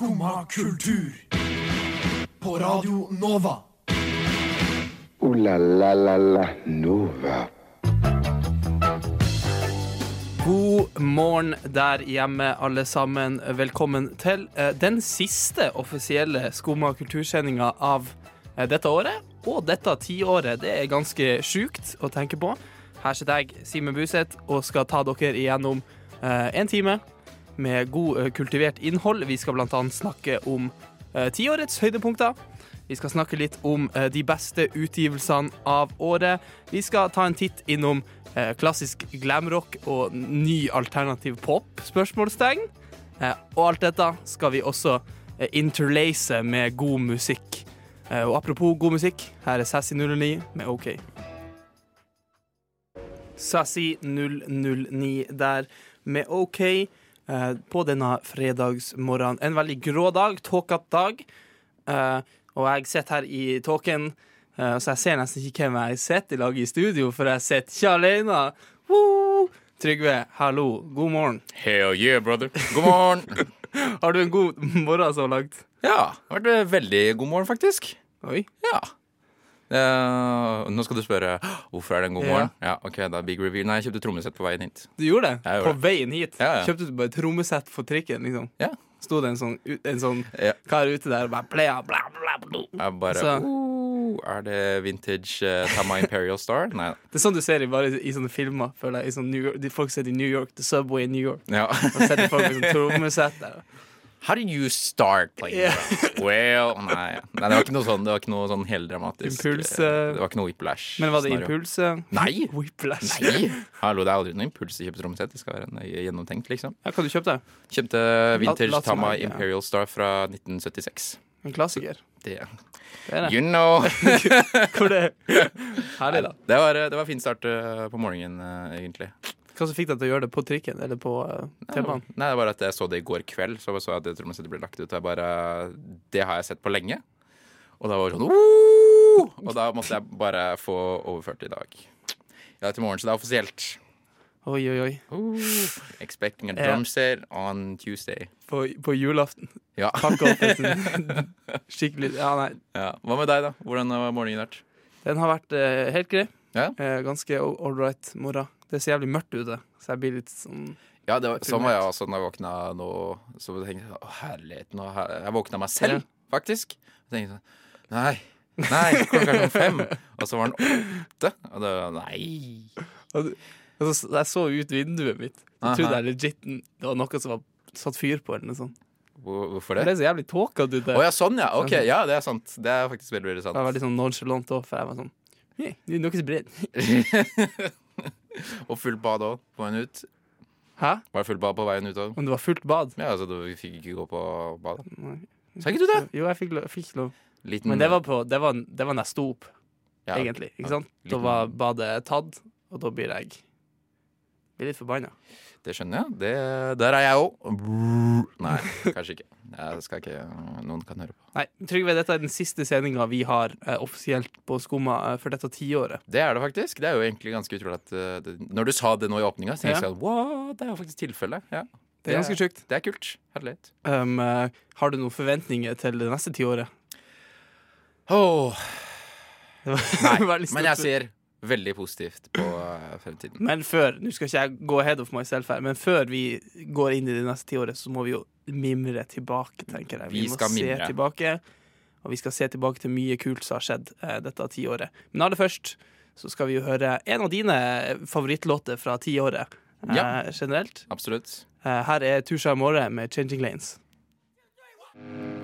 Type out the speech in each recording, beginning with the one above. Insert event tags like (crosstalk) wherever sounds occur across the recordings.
Skumma kultur. På Radio Nova. O-la-la-la-la Nova. God morgen der hjemme, alle sammen. Velkommen til eh, den siste offisielle Skumma kultursendinga av eh, dette året. Og dette tiåret. Det er ganske sjukt å tenke på. Her sitter jeg, Simen Buseth, og skal ta dere igjennom eh, en time med god, eh, kultivert innhold. Vi skal annet snakke om eh, tiårets høydepunkter. Vi skal snakke litt om eh, de beste utgivelsene av året. Vi skal ta en titt innom klassisk glamrock og ny alternativ pop? spørsmålstegn. Og alt dette skal vi også interlace med god musikk. Og apropos god musikk, her er Sassy 009 med OK. Sassy 009 der med OK eh, på denne fredagsmorgenen. En veldig grå dag, tåkete dag. Eh, og jeg sitter her i tåken, eh, så jeg ser nesten ikke hvem jeg sitter i lag i studio, for jeg sitter ikke alene. Woo! Trygve, hallo, god morgen. Hell yeah, brother. God morgen. (laughs) Har du en god morgen så langt? ja, det har vært veldig god morgen, faktisk. Oi. Ja. Eh, nå skal du spørre hvorfor er det en god morgen. Ja, ok, da Big reveal. Nei, jeg kjøpte trommesett på veien hit. Du gjorde det? Gjorde På veien hit? Ja, ja. Kjøpte du bare trommesett for trikken, liksom? Ja. Sto det en sånn, en sånn kar ute der og bare playa, bla, bla, bla. Jeg bare Så- oh, Er det vintage uh, Tama Imperial Star? Nei. Det er sånn du ser i, bare i sånne filmer. Føler jeg, i sånn New York, de folk sitter i New York, The Subway i New York. Ja. Og setter folk med sånn trommesett der. How did you start playing? Ja. Well, nei. nei. Det var ikke noe sånn, det var ikke noe sånn heldramatisk. Impuls, eh, Det var ikke noe whiplash. Men var det scenario. impuls? eh? Nei. (laughs) Whiplash. Nei! Hallo, det er aldri noe impuls å kjøpe trommesett. Det skal være en- gjennomtenkt, liksom. Ja, hva du kjøpte? Kjøpte vintage La- Tama ja. Imperial Star fra 1976. En klassiker. Det, Det er det. you know. (laughs) Hvor det Herlig, da. Det var, det var fin start på morgenen, egentlig. Hva som fikk deg til å gjøre det på trikken eller på uh, T-banen? Nei, det var at jeg så det i går kveld. Så jeg så at det trommesettet ble lagt ut. Jeg bare Det har jeg sett på lenge. Og da var det sånn «Woo!» Og da måtte jeg bare få overført det i dag. Ja, til morgen, så det er offisielt. Oi, oi, oi. Expecting a Ja. drum set on Tuesday. På, på julaften. Ja. Pakka (laughs) skikkelig Ja, nei. ja. Hva med deg, da? Hvordan har morgenen vært? Den har vært uh, helt grei. Ja. Uh, ganske all right morgen. Det er så jævlig mørkt ute, så jeg blir litt sånn Ja, det var, sånn var jeg også når jeg våkna nå. Så tenkte jeg å herlighet, nå har jeg våkna meg selv, faktisk. Jeg tenkte sånn Nei, nei, klokka er sånn fem. Og så var den åtte. Og det var nei. Og og så, Jeg så ut vinduet mitt. Jeg trodde jeg legit det var noe som var satt fyr på. eller noe sånt. Hvorfor Det det? er så jævlig tåkete ute. Å ja, sånn ja. Ok, ja, det er sant. Det er faktisk veldig, veldig sant. Jeg var litt sånn nonchalant òg, for jeg var sånn «Hey, Det er noe som brenner. (laughs) Og fullt bad òg, på veien ut. Hæ? Var det fullt bad på veien ut òg? Om det var fullt bad? Ja, altså, du fikk ikke gå på badet. Sa ikke du det? Jo, jeg fikk lov. Fikk lov. Liten, Men det var, på, det, var, det var når jeg sto opp, ja, egentlig. Ikke ja, sant? Da var badet tatt, og da blir jeg blir litt forbanna. Det skjønner jeg. Det, der er jeg òg. Nei, kanskje ikke. Jeg skal ikke Noen kan høre på. Nei, Trygve, dette er den siste sendinga vi har eh, offisielt på Skumma eh, for dette tiåret. Det er det faktisk. Det er jo egentlig ganske utrolig at uh, det, Når du sa det nå i åpninga, tenkte jeg Ja. sånn Wow, det er jo faktisk tilfellet. Ja, Det er ganske sjukt. det er kult. Herlighet. Um, eh, har du noen forventninger til det neste tiåret? Det var nei, (laughs) men jeg ser veldig positivt på uh, fremtiden. Men før Nå skal ikke jeg gå ahead of myself her, men før vi går inn i det neste tiåret, så må vi jo mimre tilbake, tenker jeg. Vi må skal se mimre. tilbake, og vi skal se tilbake til mye kult som har skjedd eh, dette tiåret. Men aller først så skal vi jo høre en av dine favorittlåter fra tiåret eh, Ja. generelt. Absolutt. Eh, her er Tusha Amore med 'Changing Lanes'.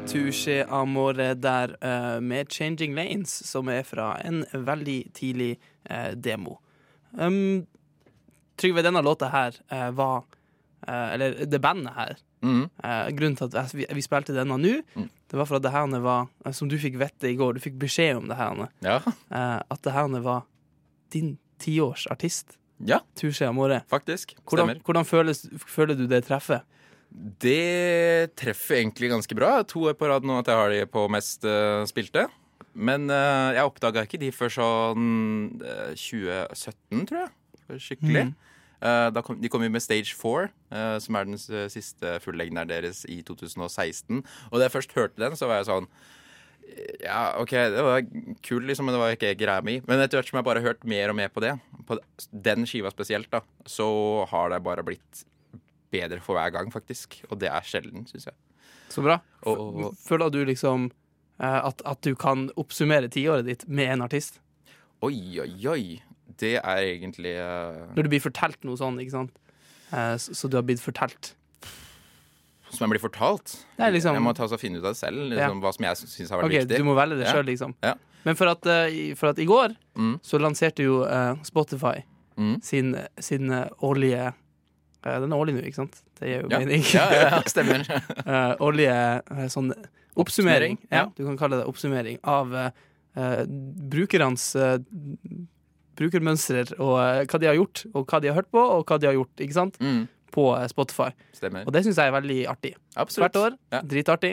Touché Amore der uh, med 'Changing Lanes', som er fra en veldig tidlig uh, demo. Um, Trygve, denne låta her uh, var Eller det bandet her Mm. Grunnen til at vi, vi spilte denne nå, Mm. det var for at det her var Som du fikk vite i går, du fikk beskjed om det her, Ja. at det her var din tiårsartist. ja, Touché Amore. faktisk. Hvordan, hvordan føles, føler du det treffet? Det treffer egentlig ganske bra. To år på rad nå at jeg har de på mest uh, spilte. Men uh, jeg oppdaga ikke de før sånn uh, 2017, tror jeg. Skikkelig. Mm. Eh, kom, de kom jo med Stage 4, eh, som er den siste fullengderen deres i 2016. Og da jeg først hørte den, så var jeg sånn Ja, OK, det var kul, liksom, men det var ikke greia mi. Men etter hvert som jeg bare har hørt mer og mer på det, på den skiva spesielt, da, så har det bare blitt bedre for hver gang, faktisk. Og det er sjelden, syns jeg. Så bra. Og- Føler du liksom eh, at, at du kan oppsummere tiåret ditt med en artist? Oi, oi, oi. Det er egentlig uh... Når du blir fortalt noe sånn, ikke sant? Uh, så, så du har blitt fortalt. Som jeg blir fortalt. Liksom- Jeg må ta og finne ut av det selv, liksom, hva som jeg syns har vært Ok, viktig. Du må velge det Ja. sjøl, liksom. Ja. Men for at, uh, for at i går Mm. så lanserte jo eh, Spotify Mm. sin, sin eh, årlige eh, Den er årlig nå, ikke sant? Det gir jo Ja. mening. ja, ja, stemmer. (laughs) Eh, årlige eh, sånn oppsummering. Ja, du kan kalle det oppsummering av uh, eh, brukernes uh, brukermønstre og uh, hva de har gjort, og hva de har hørt på, og hva de har gjort ikke sant? Mm, på eh, Spotify. stemmer. Og det syns jeg er veldig artig. Absolutt. Hvert år. Ja. Dritartig.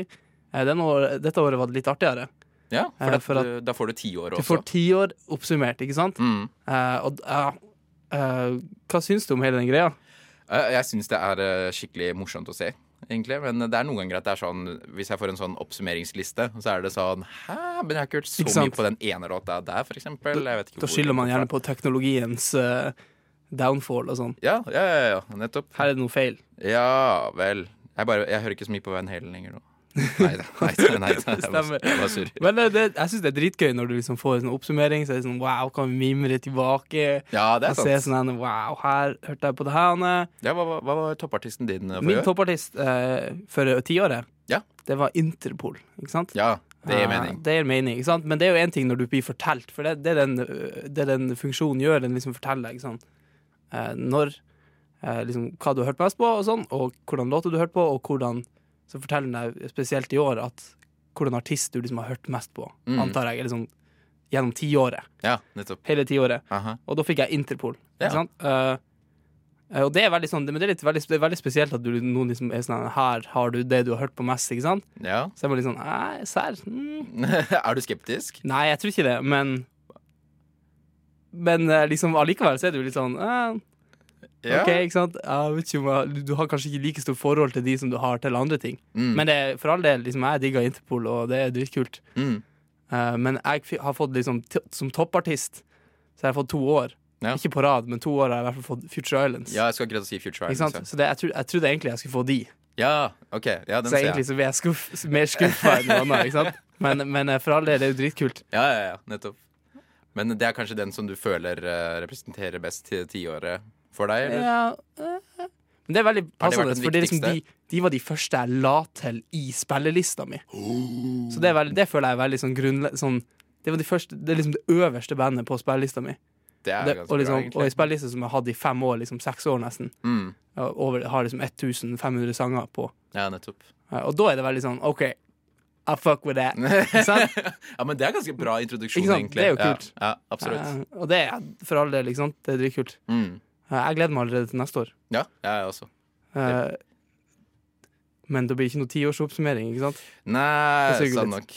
Eh, den år, dette året var det litt artigere. Ja, for, det, for at- du- da får du ti år Du får ti år oppsummert, ikke sant? Mm. Eh, og ja, eh, hva syns du om hele den greia? Eh, Jeg syns det er eh, skikkelig morsomt å se, egentlig. Men det er noen ganger at det er sånn Hvis jeg får en sånn oppsummeringsliste, så er det sånn Hæ, men jeg har ikke hørt så mye på den ene låta der, for eksempel. Da skylder man gjerne på teknologiens uh, downfall og sånn. Ja, ja, ja, ja, nettopp. Her er det noe feil. Ja vel. Jeg, bare, jeg hører ikke så mye på Van Halen lenger nå. (laughs) Nei da. Nei, da, nei, da. Jeg Stemmer. var, jeg var sur. Men eh, det, jeg syns det er dritgøy når du liksom får en oppsummering. Så er det sånn wow, kan vi mimre tilbake? Ja, det er se sant. sånn wow, her hørte jeg på det her. Ja, hva, hva, var toppartisten din For Min forrige år? toppartist eh, for tiåret, Ja. det var Interpol, ikke sant? Ja, det gir mening. mening. Det gir mening, ikke sant? Men det er jo én ting når du blir fortalt, for det, det, er den, det den funksjonen gjør. Den liksom forteller ikke sant? Eh, når eh, liksom, Hva du har hørt mest på, og sånn, og hvordan låter du har hørt på, og hvordan Så forteller hun deg spesielt i år at hvordan artist du liksom har hørt mest på, Mm. antar jeg. liksom, gjennom tiåret. Ja, nettopp. Hele tiåret. Og da fikk jeg Interpol. Ja. Ikke sant? Eh, og det er veldig sånn Men det er, litt, veldig, det er veldig spesielt at du noen liksom er sånn Her har du det du har hørt på mest, ikke sant? Ja. Så jeg var litt sånn Æ, serr? Mm. (laughs) er du skeptisk? Nei, jeg tror ikke det, men Men eh, liksom allikevel så er du litt sånn eh, OK, ikke sant? Jeg vet ikke om jeg, du, du har kanskje ikke like stort forhold til de som du har til andre ting. Mm. Men det, for all del, liksom, jeg digger Interpol, og det er dritkult. Mm. Uh, men jeg har fått liksom som toppartist Så har jeg fått to år. Ja. Ikke på rad, men to år har jeg i hvert fall fått Future Islands. Ja, jeg skal akkurat si Future Islands ja. Så det, jeg, tro, jeg trodde egentlig jeg skulle få de. Ja, ok. Ja, den Så egentlig så blir jeg skuff, mer skuffa enn noe annet. Men, men eh, for all del, det er jo dritkult. Ja, ja, ja, nettopp. Men det er kanskje den som du føler eh, representerer best til tiåret for deg, eller? Ja, eh. Men det er veldig passende, for det liksom de, de var de første jeg la til i spillelista mi. Så det, er veldig, det føler jeg er veldig sånn grunnleggende Sånn, det var de første, det er liksom det øverste bandet på spillelista mi. Det er Det, og, liksom, bra, og i spillelista spilleliste som jeg har hatt i fem år, liksom seks år nesten. Mm. Over, har liksom 1500 sanger på. Ja, nettopp. Ja, Og da er det veldig sånn OK, I fuck with that. (laughs) Ja, men det er ganske bra introduksjon, Ikke egentlig. Det er jo kult. Ja, ja absolutt. Ja, Og det er for all del, ikke sant. Det er dritkult. Mm. Jeg gleder meg allerede til neste år. Ja, jeg også. Uh, Men det blir ikke noe tiårsoppsummering, ikke sant? Nei, sant nok.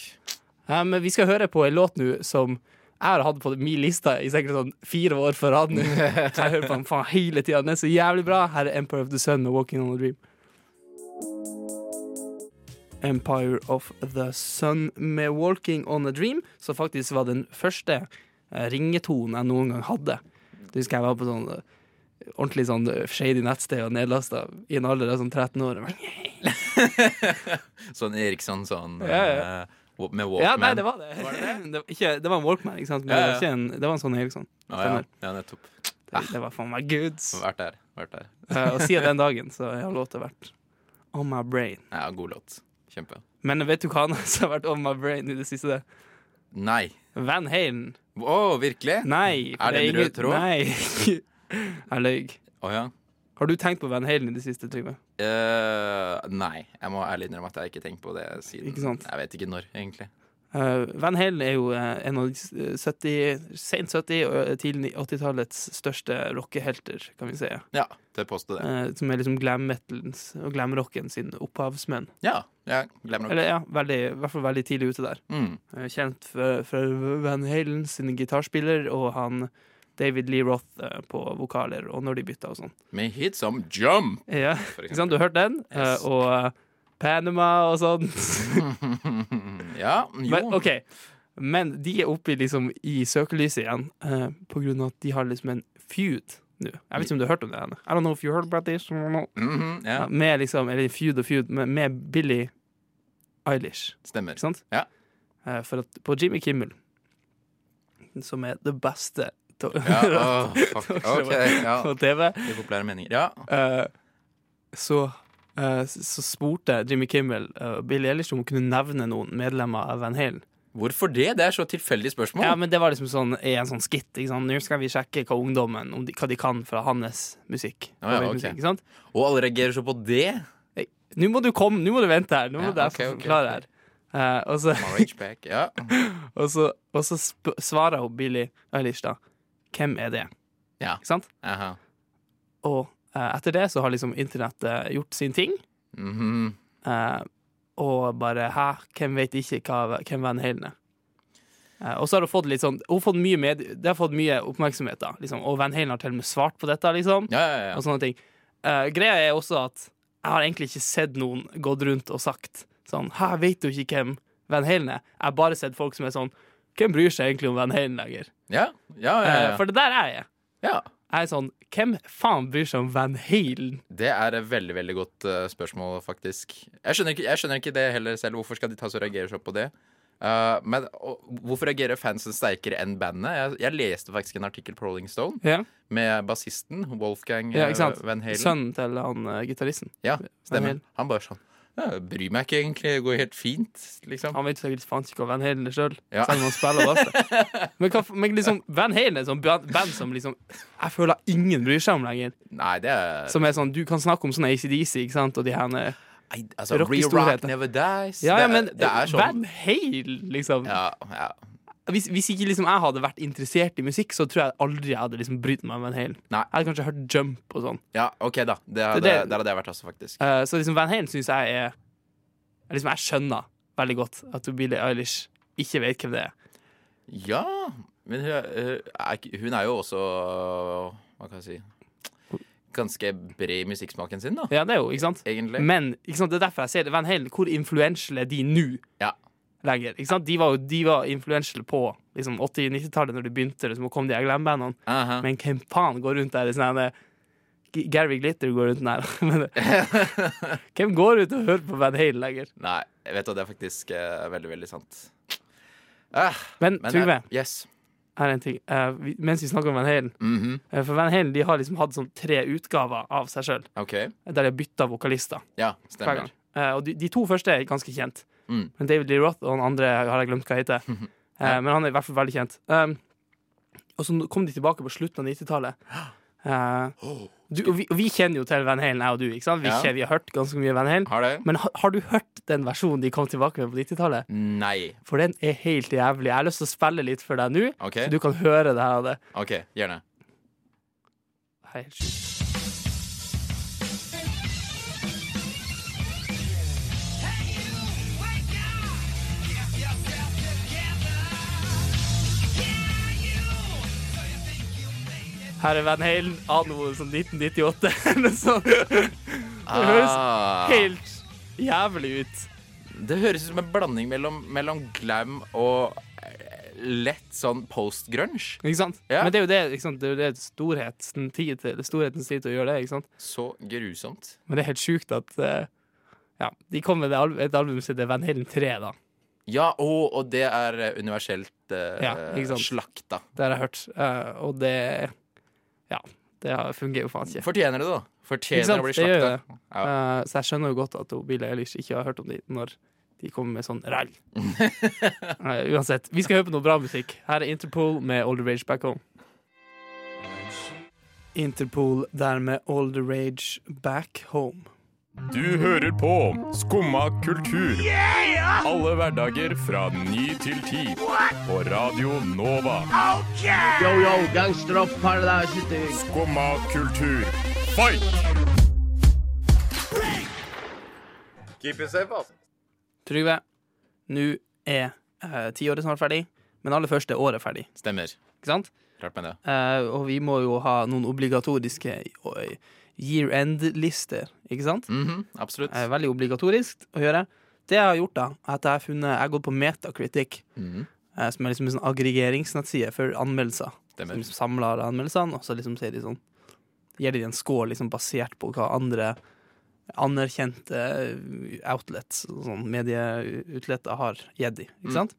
Men vi skal høre på en låt nå som jeg har hatt på min liste i sikkert sånn fire år på rad nå. (laughs) Jeg hører på den faen hele tida. Den er så jævlig bra. Her er Empire of the Sun med 'Walking on a Dream'. Empire of the Sun med 'Walking on a Dream', som faktisk var den første eh, ringetonen jeg noen gang hadde. Det husker jeg var på sånn eh, ordentlig sånn shady nettsted og nedlasta i en alder av sånn 13 år. (laughs) Sånn Eriksson sånn Ja, ja. Uh, med Walkman. Ja, nei, det var det. (laughs) det, var, ikke, det var en Walkman, ikke sant? Men Ja, det var, en, det var en sånn Eriksson. Ah, ja. Nettopp. Det, det var faen meg goods. Vært der. Vært der. uh, (laughs) og siden den dagen så har låta vært On My Brain. Ja, god låt. Kjempe. Men vet du hva annet som har vært On My Brain i det siste? Nei. Van Halen. Å, virkelig? Nei. Er det en rød tråd? Nei. Jeg løy. Oh, ja. Har du tenkt på Van Halen i det siste, Trygve? Uh, nei. Jeg må ærlig innrømme at jeg ikke har tenkt på det siden? Jeg vet ikke når, egentlig. Uh, Van Halen er jo eh, en av de 70, sent 70- og tidlig 80-tallets største rockehelter, kan vi si. Ja, det påstår det. Uh, som er liksom glam metalens og glam rocken sin opphavsmenn. Ja, ja glemmer nok. Eller ja, veldig, i hvert fall veldig tidlig ute der. Mm. Uh, Kjent for, for Van Halen sin gitarspiller, og han David Lee Roth eh, på vokaler, og når de bytta og sånn. Med hit som Jump! Ja, ikke sant? Du har hørt den? Eh, Yes. og eh, Panama og sånn. (laughs) Ja, jo. Men, okay. Men de er oppe liksom, i søkelyset igjen uh, på grunn av at de har liksom en feud nå. Jeg vet ikke om du har hørt om det? Anne. I don't know if you heard about this. Mm -hmm, yeah. Ja, med liksom, eller feud og feud, med, med Billie Eilish. stemmer. Ikke sant? Ja. Uh, for at på Jimmy Kimmel, som er det beste Ja, oh, fuck. (laughs) Ok, ja. på TV, I populære meninger. Ja. eh, så, eh, så spurte Jimmy Kimmel uh, Billie Eilish om hun kunne nevne noen medlemmer av Van Halen. Hvorfor det? Det er så tilfeldig spørsmål. Ja, men det var liksom sånn i en sånn skitt. Ikke sant? Nå skal vi sjekke hva ungdommen om de, hva de kan fra hans musikk. Ja, ja, ok. Musikk, ikke sant? Og alle reagerer så på det. Nå må du komme, nå må du vente her. Nå må Ja, du ok, ok, forklare her. Eh, og så, Marriage back. Ja. (laughs) og så, og så sp svarer hun Billie Eilish da Hvem er det? Ja. Ikke sant? Aha. Og eh, etter det så har liksom internettet gjort sin ting. Mhm. eh, og bare Hæ, hvem vet ikke hva, hvem Van Halen er? Eh, og så har hun fått litt sånn Hun har fått mye med, Det har fått mye oppmerksomhet, da. Liksom. Og Van Halen har til og med svart på dette, liksom. Ja, ja, ja. Og sånne ting. Eh, greia er også at jeg har egentlig ikke sett noen gått rundt og sagt sånn Hæ, vet du ikke hvem Van Halen er? Jeg har bare sett folk som er sånn Hvem bryr seg egentlig om Van Halen lenger? Ja, ja, ja, Eh, ja. for det der er jeg. ja. Jeg er sånn Hvem faen bryr seg om Van Halen? Det er et veldig veldig godt uh, spørsmål, faktisk. Jeg skjønner, ikke, jeg skjønner ikke det heller selv. Hvorfor skal de ta så reagere sånn på det? Uh, men og, hvorfor reagerer fansen sterkere enn bandet? Jeg, jeg leste faktisk en artikkel på Rolling Stone Ja, med bassisten Wolfgang ja eh? Van Halen. Sønnen til han uh, gitaristen. Ja, stemmer. Han bare sånn ja, jeg Bryr meg ikke egentlig, det går helt fint, liksom. Han vet sikkert faen ikke hva Van Halen er sjøl, Ja. selv om han spiller bass. (laughs) Men, hva, men liksom, Van Halen er et sånt band som liksom Jeg føler ingen bryr seg om lenger. Nei, det er Som er sånn, Du kan snakke om sånn ACDC, ikke sant, og de her Nei, altså, rockestorheter. Re-Rock Never Dies. Ja, ja, det, men det er sånn Van Halen, liksom. ja, ja. Hvis, hvis ikke liksom jeg hadde vært interessert i musikk, så tror jeg aldri jeg hadde liksom brydd meg om Van Halen. Nei. Jeg hadde kanskje hørt Jump og sånn. ja, OK, da. Det hadde, Det- det- Der hadde jeg vært også, faktisk. Uh, så liksom Van Halen syns jeg er liksom Jeg skjønner veldig godt at Billie Eilish ikke vet hvem det er. Ja, men hun, er- er, hun er jo også Hva kan jeg si Ganske bred i musikksmaken sin, da, Ja, det er jo, ikke sant? egentlig. Men ikke sant, det er derfor jeg sier det. Van Halen, hvor influential er de nå? Ja. Lenger, ikke sant? De var de var influential på liksom 80-90-tallet, når de begynte liksom, å komme de her glam-bandene. -huh. Men hvem faen går rundt der i sånn Gary Glitter går rundt der. (laughs) (laughs) Hvem går ut og hører på Van Halen lenger? Nei, jeg vet at det er faktisk uh, veldig, veldig sant. Uh, Men, Trygve, eh, Yes. her er en ting. Vi, mens vi snakker om Van Halen Mhm. eh, For Van Halen de har liksom hatt sånn tre utgaver av seg sjøl, okay. der de har bytta vokalister. Ja, stemmer. og de, de to første er ganske kjent. Mm. Men David Lee Roth og han andre har jeg glemt hva heter. (laughs) Eh, men han er i hvert fall veldig kjent. Um, og så kom de tilbake på slutten av 90-tallet. (gasps) Eh, du- og vi, og vi kjenner jo til Van Halen, jeg og du. Ikke sant? Vi, Ja. kjenner, vi har hørt ganske mye Van Halen. Har? Men har, har du hørt den versjonen de kom tilbake med på 90-tallet? Nei. For den er helt jævlig. Jeg har lyst til å spille litt for deg nå, okay. så du kan høre det her. av Det ok, gjerne. Hei, helt sjukt. Her er Van Halen anno sånn 1998 eller (laughs) sånn. Det høres Ah. helt jævlig ut. Det høres ut som en blanding mellom, mellom glam og eh, lett sånn post-grunge. Ikke sant? Ja. Men det er jo det, ikke sant? Det er jo det storhetens tid til, storhetens tid til å gjøre det. ikke sant? Så grusomt. Men det er helt sjukt at eh, ja, de kom med et album som heter Van Halen 3. da Ja, og, og det er universelt uh, Ja, slakta. Det har jeg hørt. Uh, og det Ja, det fungerer jo faen ikke. Fortjener det, da. Fortjener å bli slakta. Ja. Uh, så jeg skjønner jo godt at Billie Eilish ikke har hørt om de når de kommer med sånn rall. uh, (laughs) uansett. Vi skal høre på noe bra musikk. Her er Interpol med Older Rage Back Home. Interpol der med Older Rage Back Home. Du hører på Skumma kultur. Alle hverdager fra ny til ti. På Radio Nova. Yo, yo, gangsteropp, paradise city. Skumma kultur, fight! Keep it safe, altså. Trygve, nå er uh, tiåret snart ferdig, men aller først er året ferdig. Stemmer. Ikke sant? Klart med det. Eh, og vi må jo ha noen obligatoriske eh, year end-lister, ikke sant? Mhm, absolutt. Eh, veldig obligatorisk å gjøre. Det jeg har gjort, da, er at jeg har funnet Jeg har gått på Metacritic, mm -hmm. som er liksom en sånn aggregeringsnettside for anmeldelser. Som liksom samler anmeldelsene, og så liksom sier de sånn Gir de en score liksom basert på hva andre anerkjente outlets, sånn medieutletter, har gitt de. Ikke Mm. sant?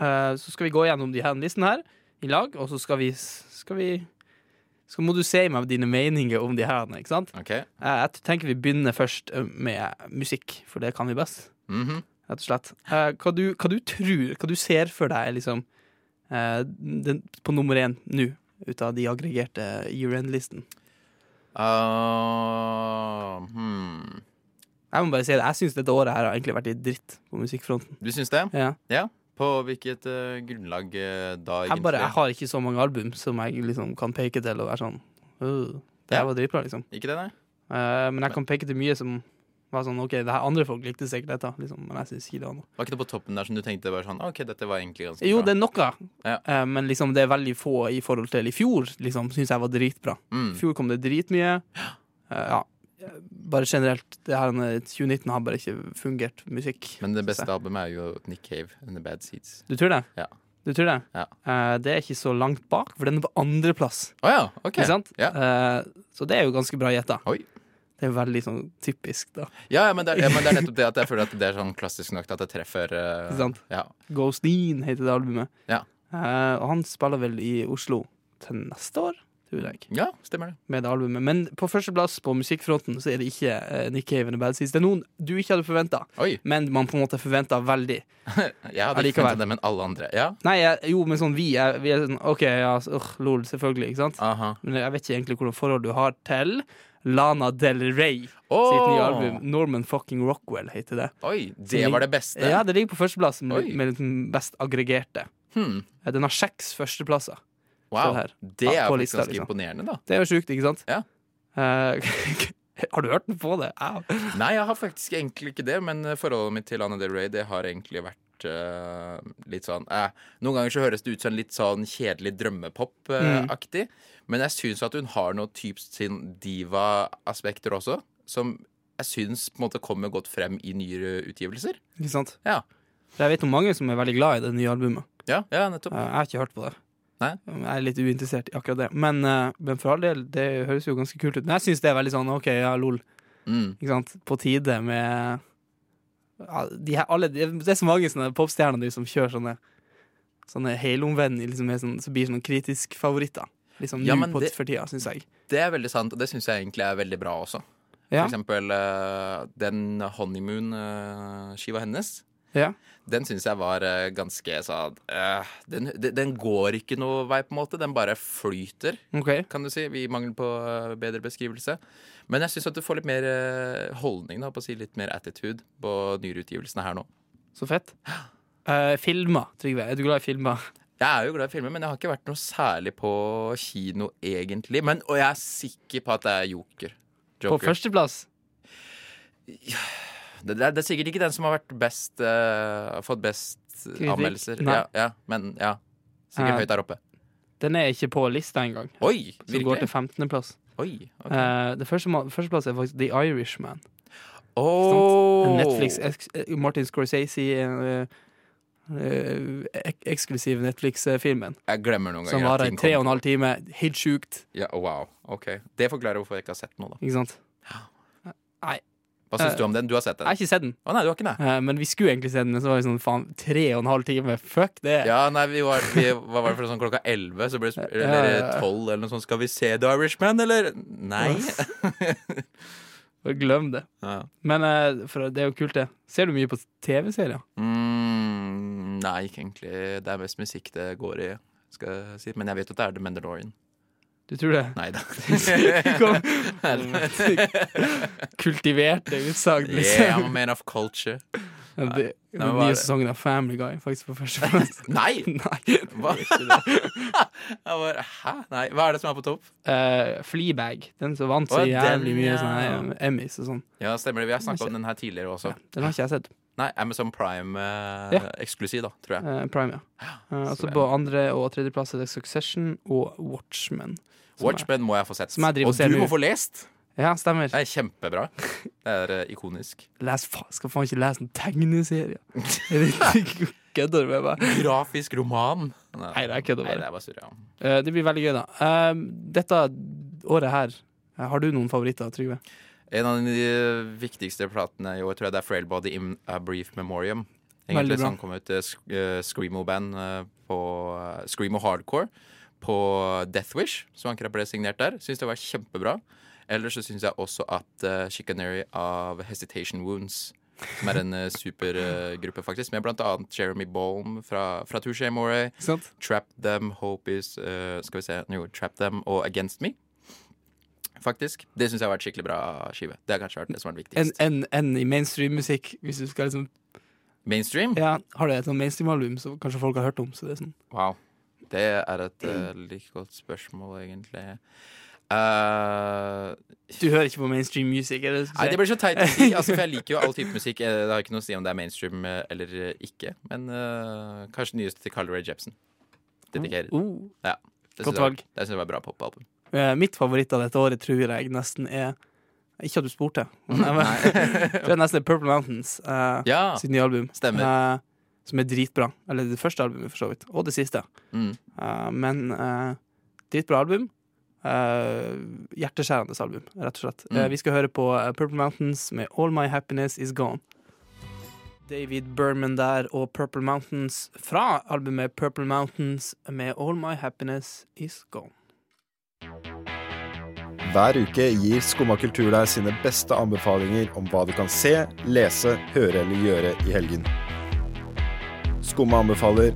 Eh, så skal vi gå gjennom de her listene her i lag, og så skal vi Skal vi skal må du si meg dine meninger om de her, ikke sant? OK. Eh, Jeg tenker vi begynner først eh, med musikk, for det kan vi best. Mhm. Rett og slett. Eh, Hva du, hva du tror, hva du ser for deg liksom den, på nummer én nå, ut av de aggregerte year-end-listen? Uh, hmm. Jeg må bare si det, jeg syns dette året her har egentlig vært litt dritt på musikkfronten. Du syns det? Ja. Ja. På hvilket uh, grunnlag uh, da, Jeg, bare, jeg har ikke så mange album som jeg liksom kan peke til og være sånn uh, Det her Ja. var dritbra, liksom. Ikke det, nei? Uh, men jeg kan peke til mye som var sånn OK, det her andre folk likte sikkert dette, liksom, men jeg syns ikke det var noe. Var ikke det på toppen der som du tenkte bare sånn OK, dette var egentlig ganske Jo, bra? det er noe, Ja. uh, men liksom det er veldig få i forhold til i fjor, liksom, syns jeg var dritbra. Mm. I fjor kom det dritmye. Uh, ja. Bare generelt, det her, 2019 har bare ikke fungert musikk. Men det beste albumet er jo Nick Cave and The Bad Seeds. Du tror det? Ja. Du tror det? Ja. Uh, det er ikke så langt bak, for den er på andreplass. Oh, ja, OK. Ikke sant? Ja. Eh, så det er jo ganske bra gjetta. Det er jo veldig sånn typisk, da. Ja, men det, er- ja, men det er nettopp det at jeg føler at det er sånn klassisk nok at det treffer uh, Ikke sant? Ja. Ghosteen heter det albumet. Ja. Uh, og han spiller vel i Oslo til neste år, tror jeg. ja, stemmer det. med det albumet. Men på førsteplass på musikkfronten så er det ikke uh, Nick Cave and The Bad Seeds. Det er noen du ikke hadde forventa, men man på en måte forventa veldig. (laughs) Jeg hadde ikke forventa det, men alle andre. Ja. Nei, jeg, jo, men sånn vi er, vi er sånn OK, ja, øh, lol, selvfølgelig, ikke sant? Aha. Men jeg vet ikke egentlig hvordan forhold du har til Lana Del Rey sitt nye album. Norman fucking Rockwell heter det. Oi, det ligger, var det beste. Ja, det ligger på førsteplass med, med den best aggregerte. Hmm. Eh, Den har seks førsteplasser. Wow. Det er faktisk ganske liksom. imponerende, da. Det er jo sjukt, ikke sant? Ja. Eh, (laughs) har du hørt den på det? Au. (laughs) Nei, jeg har faktisk egentlig ikke det, men eh, forholdet mitt til Anna Del Rey det har egentlig vært eh, litt sånn eh, Noen ganger så høres det ut som litt sånn kjedelig drømmepop-aktig, men jeg syns at hun har noe typisk sin diva-aspekter også, som jeg syns på en måte kommer godt frem i nyere utgivelser. Ikke sant? Ja. Jeg vet om mange som er veldig glad i det nye albumet. Ja, ja nettopp. Jeg har ikke hørt på det. Nei? Jeg er litt uinteressert i akkurat det. Men, eh, men for all del, det høres jo ganske kult ut. Men jeg syns det er veldig sånn OK, ja, lol. Mm. Ikke sant? På tide med ja, de her, alle, Det er så mange sånne popstjerner de som kjører sånne Sånne helomvenn liksom, sånn, som blir sånne kritisk favoritter. Liksom Ja, nå på det- for tida, syns jeg. Det er veldig sant, og det syns jeg egentlig er veldig bra også. Ja. For eksempel eh, den Honeymoon-skiva hennes. Ja. Den syns jeg var eh, ganske sånn uh, den, den, går ikke noe vei, på en måte. Den bare flyter, okay. kan du si, i mangel på eh, bedre beskrivelse. Men jeg syns at du får litt mer holdning, da, på å si litt mer attitude på nyreutgivelsene her nå. Så fett. Uh, (gasps) filmer, Trygve. Er du glad i filmer? Jeg er jo glad i filmer, men jeg har ikke vært noe særlig på kino, egentlig. Men, og jeg er sikker på at det er Joker. På førsteplass? (sighs) (sighs) Det, det, er, det er sikkert ikke den som har vært best uh, fått best Kritikk? anmeldelser. Ja, ja, men ja. Sikkert uh, høyt der oppe. Den er ikke på lista engang. Oi! Som går til 15.-plass. Oi. ok. Uh, det første, førsteplass er faktisk The Irishman. Åh! Netflix, eks, eh, Martin Scorsese eh, eh, ek eksklusiv Netflix-filmen. Jeg glemmer noen ganger. at varer i tre og en halv time. Helt sjukt, Ja, oh, wow. Ok. Det forklarer hvorfor jeg ikke har sett noe, da. ikke sant? Hva syns Eh, du om den? Du har sett den? Jeg har ikke sett den, Å nei, du har ikke den. eh, men vi skulle egentlig se den, men så var det sånn faen, tre og en halv time. Fuck det! Ja, nei, vi var, vi, hva var det for sånn klokka elleve? Så ble det sp- Eller tolv, eller noe sånt. Skal vi se The Irishman, eller? Nei. (laughs) Glem det. Ja. Men eh, for det er jo kult, det. Ser du mye på TV-serier? Mm, nei, ikke egentlig. Det er mest musikk det går i. Skal jeg si. Men jeg vet at det er The Mandalorian. Du tror det? Nei da. (laughs) Kultiverte utsagn, liksom. Yeah, I'm a man of culture. Ja, det, Nei, den nye sesongen av Family Guy, faktisk på førsteplass. (laughs) Nei! (laughs) Nei. Hva? Bare, Hæ? Nei, hva er det som er på topp? Uh, Fleabag. Den som vant så jævlig mye ja. sånne eh, Emmys og sånn. Ja, stemmer det. Vi har snakka om den her tidligere også. Den har ikke jeg sett. Nei, Amazon Prime eh, Ja. eksklusiv, da, tror jeg. Eh, Prime, ja. Eh, altså det på andre- og tredjeplass er det Succession og Watchmen. som er- Watchmen må jeg få sett. Som jeg driver og og ser du nå. må få lest! Ja, stemmer. Det er kjempebra. Det er eh, ikonisk. (laughs) Les, faen, skal faen ikke lese en tegneserie. Er det- (laughs) Kødder du med meg? Grafisk roman. Nei, det er kødder Nei, bare. det er bare surr, ja. Eh, Det blir veldig gøy, da. Eh, Dette året her, eh, har du noen favoritter, Trygve? En av de viktigste platene i år tror jeg det er Frail Body in a Brief Memoriam. Veldig Egentlig som kom ut til eh, Screamo-band eh, på eh, Screamo Hardcore på Deathwish, som akkurat ble signert der. Syns det var kjempebra. Ellers så syns jeg også at uh, Chicanery av Hesitation Wounds, som er en uh, supergruppe, faktisk, med blant annet Jeremy Bolm fra, fra Touché Moray, Trap Them, Hope Is eh, Skal vi se Jo, Trap Them og Against Me. Faktisk. Det syns jeg har vært skikkelig bra skive. Det har kanskje vært det som har vært viktigst. viktigst. en, en i mainstream-musikk, hvis du skal liksom Mainstream? Ja, har du et mainstream-album som kanskje folk har hørt om? Så det sånn Wow. Det er et uh, like godt spørsmål, egentlig. Uh, Du hører ikke på mainstream music? Er det, det nei, det blir så teit å si. Altså, for jeg liker jo all type musikk. Eh, Det har ikke noe å si om det er mainstream eller ikke. Men uh, kanskje nyeste til Carl Ray Jepsen. Dedikerer. Oh. Det godt synes valg. Det syns jeg var bra popalbum. Eh, Mitt favoritt av dette året tror jeg nesten er Ikke at du spurte, men jeg (laughs) (laughs) tror jeg nesten er Purple Mountains uh, Ja, sitt nye album. eh, som er dritbra. Eller det første albumet, for så vidt. Og det siste. Mm. Uh, men dritbra album. Hjerteskjærende album, rett og slett. Mm. vi skal høre på Purple Mountains med All My Happiness Is Gone. David Berman der og Purple Mountains fra albumet Purple Mountains med All My Happiness Is Gone. Hver uke gir Skumma kultur deg sine beste anbefalinger om hva du kan se, lese, høre eller gjøre i helgen. Skumma anbefaler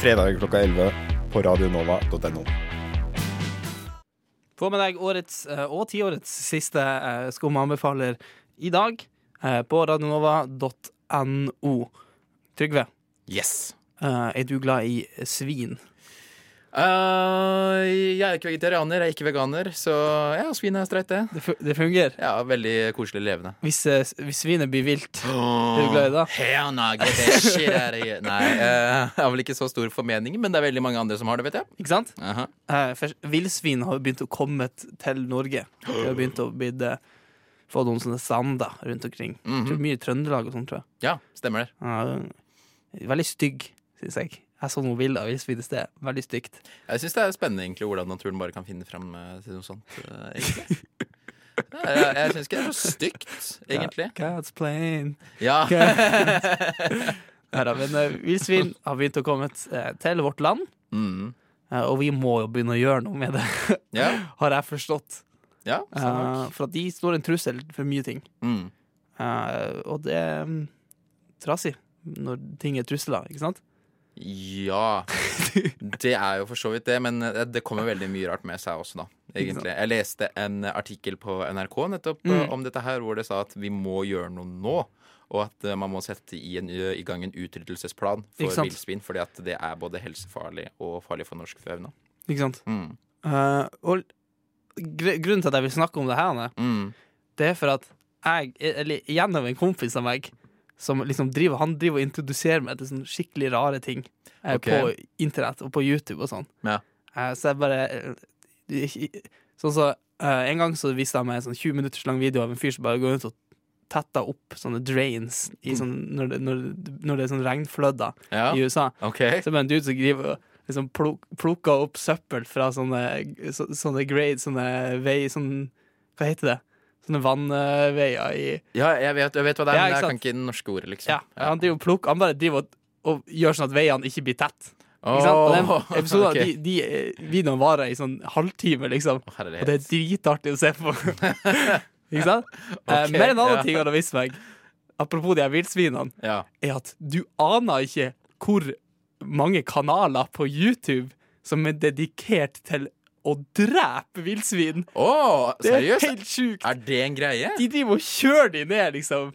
fredag klokka 11 på radionova.no. Få med deg årets eh, og tiårets siste uh, Skumma anbefaler i dag eh, på radionova.no. Trygve, Yes. eh, er du glad i svin? Eh, jeg er ikke vegetarianer, jeg er ikke veganer, så ja, svin er streit, det. Det, fungerer. Ja, veldig koselig levende. Hvis, eh, hvis svinet blir vilt, er du glad i det? Hell no, get that shit out of here. Nei, uh, jeg har vel ikke så stor formening, men det er veldig mange andre som har det, vet jeg. Ikke sant? Eh, for Villsvin har begynt å komme til Norge. Det har begynt å bli det, få noen sånne sander rundt omkring. Mm Mhm. Mye i Trøndelag og sånt, tror jeg. Ja, stemmer det. Ja, veldig stygg, syns jeg. Jeg så noen bilder av villsvin i sted. Veldig stygt. Jeg syns det er spennende egentlig hvordan naturen bare kan finne fram eh, til noe sånt. eh, egentlig. (laughs) Ja, jeg jeg syns ikke det er så stygt, egentlig. God's plane. Ja. (laughs) Neida, men uh, villsvin har begynt å komme uh, til vårt land, Mm. uh, og vi må jo begynne å gjøre noe med det, yeah. (laughs) har jeg forstått. ja Eh, for at de står en trussel for mye ting. Mm. Eh, og det er um, trasig når ting er trusler, ikke sant? Ja. (laughs) Det er jo for så vidt det, men eh, det kommer veldig mye rart med seg også, da. Egentlig. Jeg leste en artikkel på NRK nettopp eh, Mm. om dette her, hvor det sa at vi må gjøre noe nå. Og at eh, man må sette i, en, i gang en utryddelsesplan for villsvin. Fordi at det er både helsefarlig og farlig for norsk fauna. Ikke sant? Mm. Uh, og gr grunnen til at jeg vil snakke om det her, Anne, Mm. det er for at jeg, eller gjennom en kompis av meg, som liksom driver, han driver og introduserer meg til sånne skikkelig rare ting eh, okay. på internett og på YouTube og sånn. Ja. Eh, så jeg bare eh, Sånn så eh, En gang så viste han meg en sånn 20 minutters lang video av en fyr som bare går rundt og tetter opp sånne drains i sånn, når, det, når, når det er sånn regnflødder Ja, i USA. Okay. Så er det en dude som driver og liksom pluk, plukker opp søppel fra sånne, så, sånne grades, sånne vei, sånn Hva heter det? Sånne vannveier i Ja, jeg vet, jeg vet hva det er, Ja, men jeg kan ikke det norske ordet, liksom. Ja, han, driver plukker, han bare driver og, og gjør sånn at veiene ikke blir tett. Og den (laughs) episoden, okay. de, de eh, videoene varer i sånn halvtime, liksom. Oh, Og det er dritartig å se på. (laughs) ikke sant? Okay, uh, men en annen ja. ting han har vist meg, apropos de her villsvinene, Ja. er at du aner ikke hvor mange kanaler på YouTube som er dedikert til å drepe villsvin. Oh, Det er seriøst? helt sjukt. Er det en greie? De driver og kjører de ned, liksom.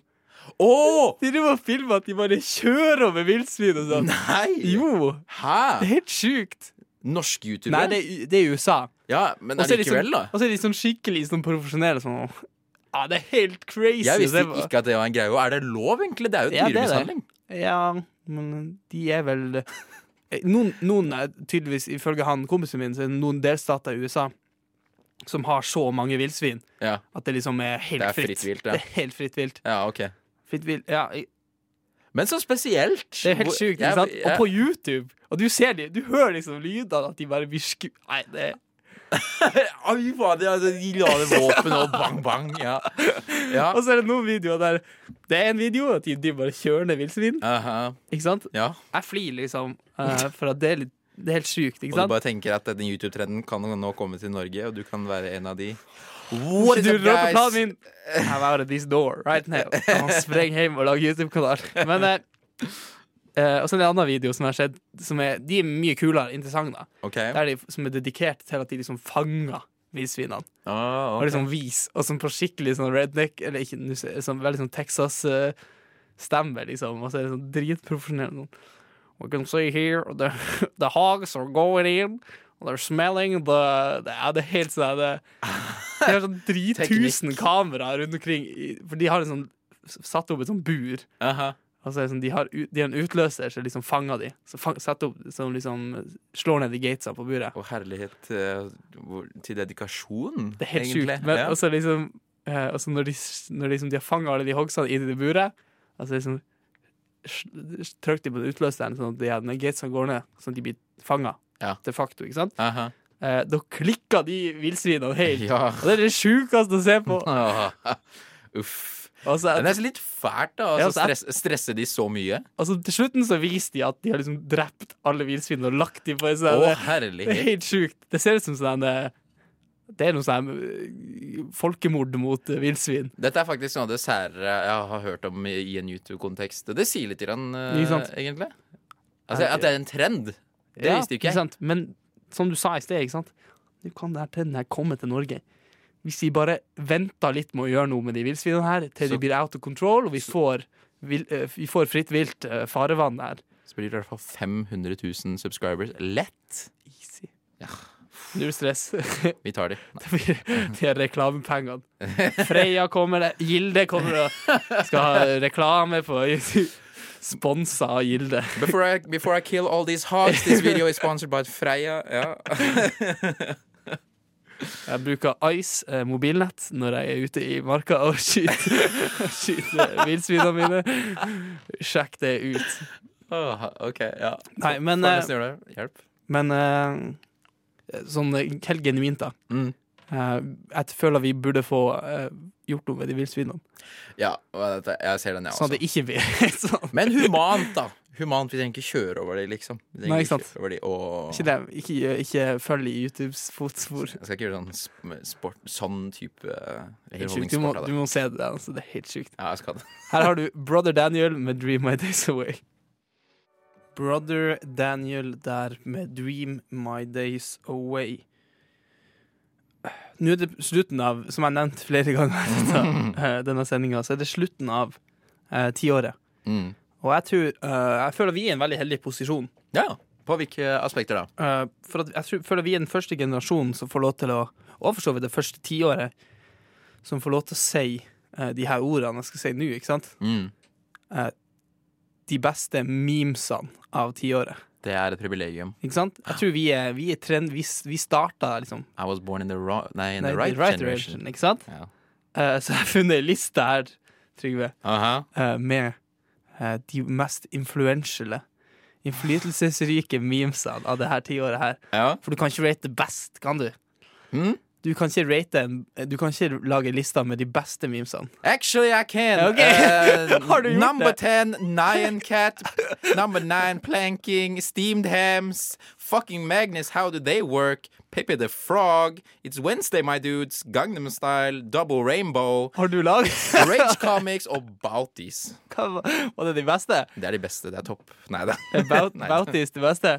Oh! De driver og filmer at de bare kjører over villsvin og sånn. Nei! Jo, Hæ? det er helt sjukt. Norske youtubere? Nei, det, det er USA. Ja, men Og er de allikevel, sånn, da. og så er de sånn skikkelig sånn profesjonelle sånn Ja, det er helt crazy. Jeg visste ikke at det var en greie. Og er det lov, egentlig? Det er jo Ja, det dyremishandling. Ja, men de er vel Noen, noen er tydeligvis, ifølge han kompisen min, så er det noen delstater i USA som har så mange villsvin Ja. at det liksom er helt Det er fritt. fritt vilt, ja. Det er helt fritt vilt. ja, ok. Fritt vilt. Ja, Men så spesielt. det er helt sjukt. ikke sant? Og på YouTube, og du ser de, du hører liksom lydene at de bare blir sku... Nei, det Oi, fader, altså, de lader våpen og bang, bang. Ja. ja. Og så er det noen videoer der Det er en video at de, de bare kjører ned villsvin. Aha. Ikke sant? ja. Jeg flirer liksom, uh, for at det er, litt, det er helt sjukt. Ikke Og du bare tenker at den YouTube-trenden kan nå komme til Norge, og du kan være en av de. What du up, på planen min. I'm out of this door right now. (laughs) Han sprenger hjem og lager YouTube-kanal. Men eh, eh, Og så er det en annen video som har sett, som er, de er mye kulere, interessante. da. OK. Der de, som er dedikert til at de liksom fanger villsvinene. Ah, Og liksom vis, og som på skikkelig sånn redneck, eller ikke, sånn, veldig sånn Texas-stemme, liksom. Og så er det sånn dritprofesjonell. Sånn. We can see here the, the hogs are going in. And they're smelling the, det, ja, det er helt sånn det, De har sånn drittusen (laughs) kameraer rundt omkring, for de har en sånn satt opp et sånn bur. Uh Og så det sånn, de, har, de har en utløser som liksom fanger de. Så fang, opp, som liksom slår ned de gatesa på buret. Og herlighet eh, til dedikasjon, Det er helt egentlig. sjukt. Men Ja. også liksom eh, også når, de, når liksom de har fanga alle de hogsene i det buret, altså liksom trykker de på den utløseren sånn at de her gatesene går ned, sånn at de blir fanga. Ja. De facto, ikke sant? Aha. Eh, da klikker de villsvinene helt. Ja. Og det er det sjukeste å se på. (laughs) Uff. Og så, det er litt fælt, da. Ja, Altså, så er- stress, stresser de så mye? altså, til slutten så viser de at de har liksom drept alle villsvinene og lagt dem på en sånn Å, det, det er helt sjukt. Det ser ut som sånn Det er noe sånn folkemord mot villsvin. Dette er faktisk noe av det sære jeg har hørt om i en YouTube-kontekst. Det sier litt, grann, eh, egentlig. Altså, at det er en trend, det Ja, visste jo ikke jeg. Men som du sa i sted, ikke sant? nå kan denne trenden her komme til Norge. Hvis vi bare venter litt med å gjøre noe med de villsvinene her, til Så- de blir out of control, og vi får, vil, eh, vi får fritt vilt eh, farevann der. Så blir det i hvert fall 500 000 subscribers. Lett! Easy. Ja. Null stress. (laughs) Vi tar de. (laughs) de er reklamepengene. Freia kommer, det. Gilde kommer og skal ha reklame på (laughs) Sponsa av Gilde. Before I, before I kill all these hogs, this video is sponsored by Freia. Ja. Jeg bruker Ice eh, mobilnett når jeg er ute i marka og skyter, (laughs) skyter villsvinene mine. Sjekk det ut. Åh, OK, ja. Nei, men, Får eh, det. Hjelp. Men eh, sånn eh, helt genuint, da. Mm. Eh, jeg føler vi burde få eh, gjort noe med de villsvinene. Ja, og dette, jeg ser den, jeg Sånn at også. det ikke blir (laughs) sånn. Men humant, da. Humant, Vi trenger ikke kjøre over de, liksom. Vi Nei, ikke sant. kjøre Over de, og... Ikke, det, ikke, ikke følg i YouTubes fotspor. Jeg skal ikke gjøre sånn sport, sånn type underholdningssport. Du, må, du må se det. Altså, det er helt sjukt. Ja, jeg skal det. (laughs) Her har du Brother Daniel med 'Dream My Days Away'. Brother Daniel der med 'Dream My Days Away'. Nå er det slutten av, som jeg nevnte flere ganger (laughs) eh, denne sendinga, så er det slutten av eh, tiåret. Mm. Og jeg tror eh, Jeg føler vi er i en veldig heldig posisjon. Ja, På hvilke aspekter da? Eh, for at jeg tror, føler vi er den første generasjonen som får lov til å Og for så vidt det første tiåret som får lov til å si eh, de her ordene jeg skal si nå, ikke sant? Mm. De beste memesene av tiåret. Det er et privilegium. Ikke sant? Jeg tror vi er, vi er trend, vi, vi starta liksom I was born in the, ro nei, in nei, the right, generation. generation. ikke sant? Ja. Uh, så jeg har funnet ei liste her, Trygve, uh -huh. uh, med de mest influentiale, innflytelsesrike memesene av det her tiåret her. Ja. For du kan ikke rate det best, kan du? Mm? Du kan ikke rate Du kan ikke lage lister med de beste memesene. Actually, I can. Okay. Uh, (laughs) Har du gjort number det? 10, Nyan Cat. number 9, Planking. Steamed Hams. Fucking Magnus, how do they work? Pippi the Frog. It's Wednesday, my dudes. Gangnam Style. Double Rainbow. Har du laget Rage (laughs) Comics og Bouties. Hva var det de beste? Det er de beste. Det er topp. Nei da. Bout, (laughs) Bouties de beste?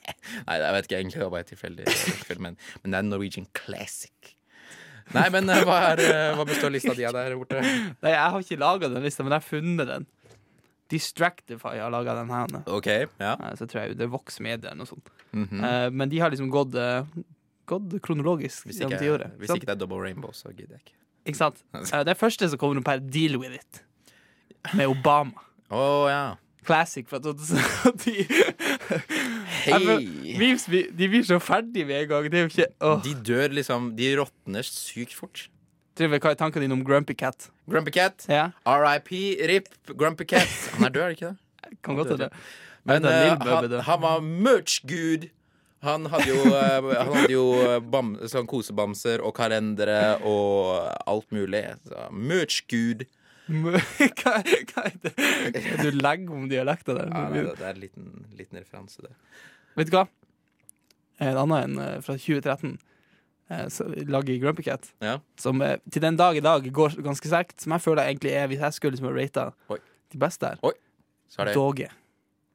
(laughs) Nei, jeg vet ikke egentlig. Det var bare tilfeldig. tilfeldig, Men, men det er Norwegian classic. Nei, men eh, hva, er, eh, hva består lista di av der borte? Nei, jeg har ikke laga den lista, men jeg har funnet den. Distractify har laga den her. OK. Ja. Eh, Så tror jeg det er Vox Media eller noe sånt. Mhm. Eh, Men de har liksom gått, eh, gått kronologisk Hvis ikke, tiåret. hvis ikke det er Double Rainbow, så gidder jeg ikke. ikke sant? (laughs) Det første som kommer opp her, Deal With It. Med Obama. Oh, ja. Classic fra 2010. Jeg føler- Hei! De blir så ferdig med en gang. Det er jo ikke oh. De dør liksom De råtner sykt fort. Trygve, Hva er tankene dine om Grumpy Cat? Grumpy Cat. Ja, RIP, RIP, Grumpy Cat. Han er død, er det ikke det? (laughs) kan godt hende. Men Bubba han, han var merch-gud. Han hadde jo, uh, han hadde jo eh, bam, sånn kosebamser og kalendere og alt mulig. Merch-gud. (laughs) hva, hva er det? Du legger om dialekta der. Ja, nei, det, det er en liten, liten referanse, det. Vet du hva? En annen en eh, fra 2013 eh, så lager i Grumpy Cat, Ja. som eh, til den dag i dag går ganske sterkt, som jeg føler egentlig er, hvis jeg skulle liksom rata de beste her, Så er det Doge.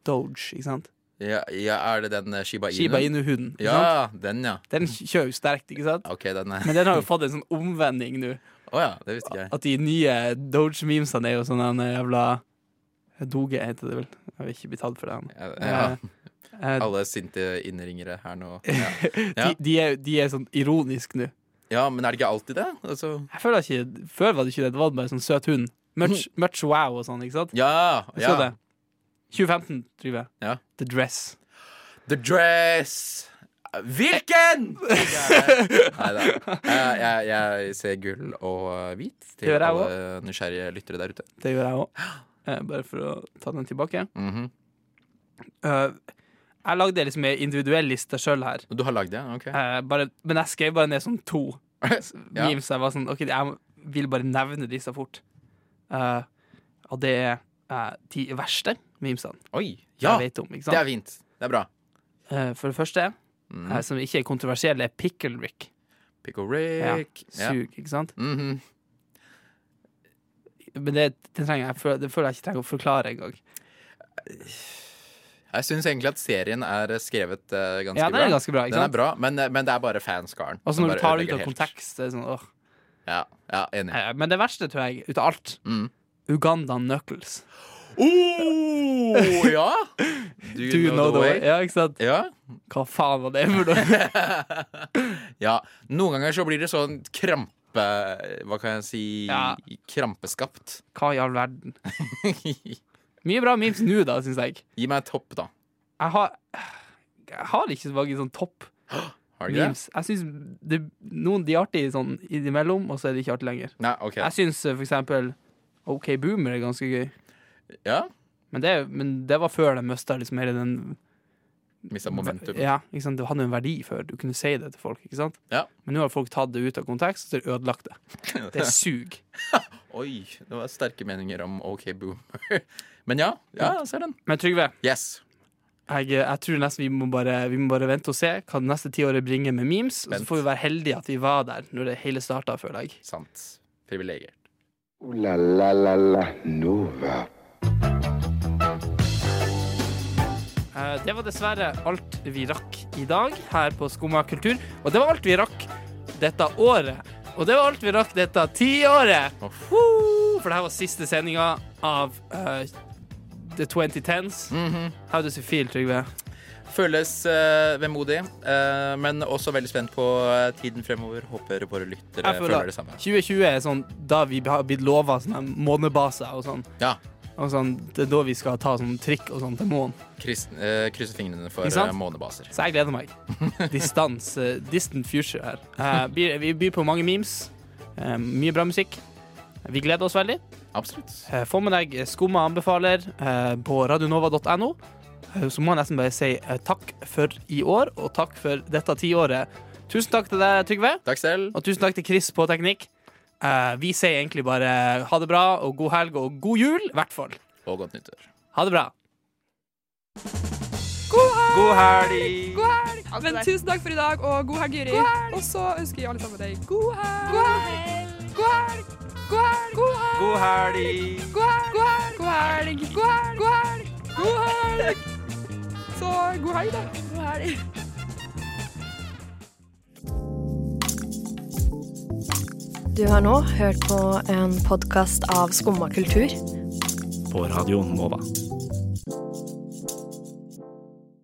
Doge, ikke sant? ja, ja, Er det den eh, Shiba Inu? Shiba Inu-huden. Ja, den, ja. Den kjører jo sterkt, ikke sant? OK, den er Men den har jo fått en sånn omvending nå. Oh, ja, det visste ikke jeg. At de nye Doge-memesene er jo sånn en jævla Doge heter det vel. Jeg vil ikke bli tatt for det. han. Ja, ja. Eh, Alle sinte innringere her nå. (laughs) Ja. Ja. de, de, er, de er sånn ironisk nå. ja, men er det ikke alltid det? Altså, Jeg føler ikke Før var det ikke det. Det var bare sånn søt hund. Much, much wow og sånn, ikke sant? ja, ja. Så det? 2015, tror jeg. Ja. The Dress. The Dress! Hvilken?! Nei da. Jeg, jeg, jeg ser gull og hvit Det til alle nysgjerrige lyttere der ute. Det gjør jeg òg. Bare for å ta den tilbake. Mhm. Eh, jeg lagde liksom ei individuell liste sjøl her. Du har lagd det? OK. Eh, bare, men jeg skrev bare ned sånn to (laughs) Ja. memes. Jeg var sånn, ok, jeg vil bare nevne disse fort. Eh, og det er eh, de verste memesene Oi! Ja! jeg vet om. Det er fint. Det er bra. Eh, for det første, Mm. eh, som ikke er kontroversiell, er Pickle Rick. Pickle Rick. Ja. Sug, ikke sant? Mhm. Men det, det, trenger jeg, det føler jeg ikke trenger å forklare engang. Jeg syns egentlig at serien er skrevet uh, ganske Ja, den bra. er ganske bra. ikke sant? Den er bra, men, eh, men det er bare fanskaren. Og så når du tar det ut av helt. kontekst, det er sånn åh. Ja, ja enig. Eh, Men det verste, tror jeg, ut av alt, Mm. Uganda Knuckles. Oh, ja! (laughs) Do you, know, the way? Ja, ikke sant? Ja. Hva faen var det for noe? (laughs) ja. Noen ganger så blir det sånn krampe Hva kan jeg si Ja. Krampeskapt. Hva i all verden? (laughs) Mye bra memes nå, da, syns jeg. Gi meg en topp, da. Jeg har, jeg har ikke så mange sånn topp memes. Jeg synes noen de er artige sånn innimellom, og så er de ikke artige lenger. Nei, okay. Jeg syns for eksempel OK Boomer er ganske gøy. Ja. Men det, men det var før de mista liksom hele den Mista momentum. Ja, ikke sant? Det hadde en verdi før. Du kunne si det til folk. ikke sant? Ja. Men nå har folk tatt det ut av kontekst, så har de ødelagt det. (laughs) Det sug. Oi, det var sterke meninger om OK Boomer. Men ja, ja, jeg ser den. Men Trygve, Yes. jeg, jeg tror nesten vi må, bare, vi må bare vente og se hva det neste tiåret bringer med memes. Og så får vi være heldige at vi var der når det hele starta, føler jeg. Sant. Privilegier. Ooh la la la la Nova. Eh, Det var dessverre alt vi rakk i dag her på Skumma kultur. Og det var alt vi rakk dette året. Og det var alt vi rakk dette tiåret! Woo! For det her var siste sendinga av eh, The 2010s. How does it feel, Trygve? Føles uh, vemodig, uh, men også veldig spent på uh, tiden fremover. Håper våre lyttere føler føler det samme. 2020 er sånn da vi har blitt lova månebase og sånn. Ja. Og sånn, det er da vi skal ta sånn trikk og sånn til månen. Kryss, krysser fingrene for månebaser. Så jeg gleder meg. (laughs) Distans, distant future her. Vi, byr på mange memes. mye bra musikk. Vi gleder oss veldig. Absolutt. Få med deg Skumma anbefaler eh, på radionova.no. Eh, Så må jeg nesten bare si eh, takk for i år, og takk for dette tiåret. Tusen takk til deg, Trygve, Takk selv. og tusen takk til Chris på teknikk. Eh, Vi sier egentlig bare ha det bra, og god helg, og god jul, i hvert fall. Og godt nyttår. Ha det bra. God helg! God helg! Men tusen takk for i dag, og god helg, Jyri. Og så ønsker vi alle sammen deg god helg. God helg! God helg! God helg! God helg! God helg! God helg! God helg! God helg! God helg! Så god helg, da. God helg. Du har nå hørt på en podkast av Skumma kultur. På Radio Nova.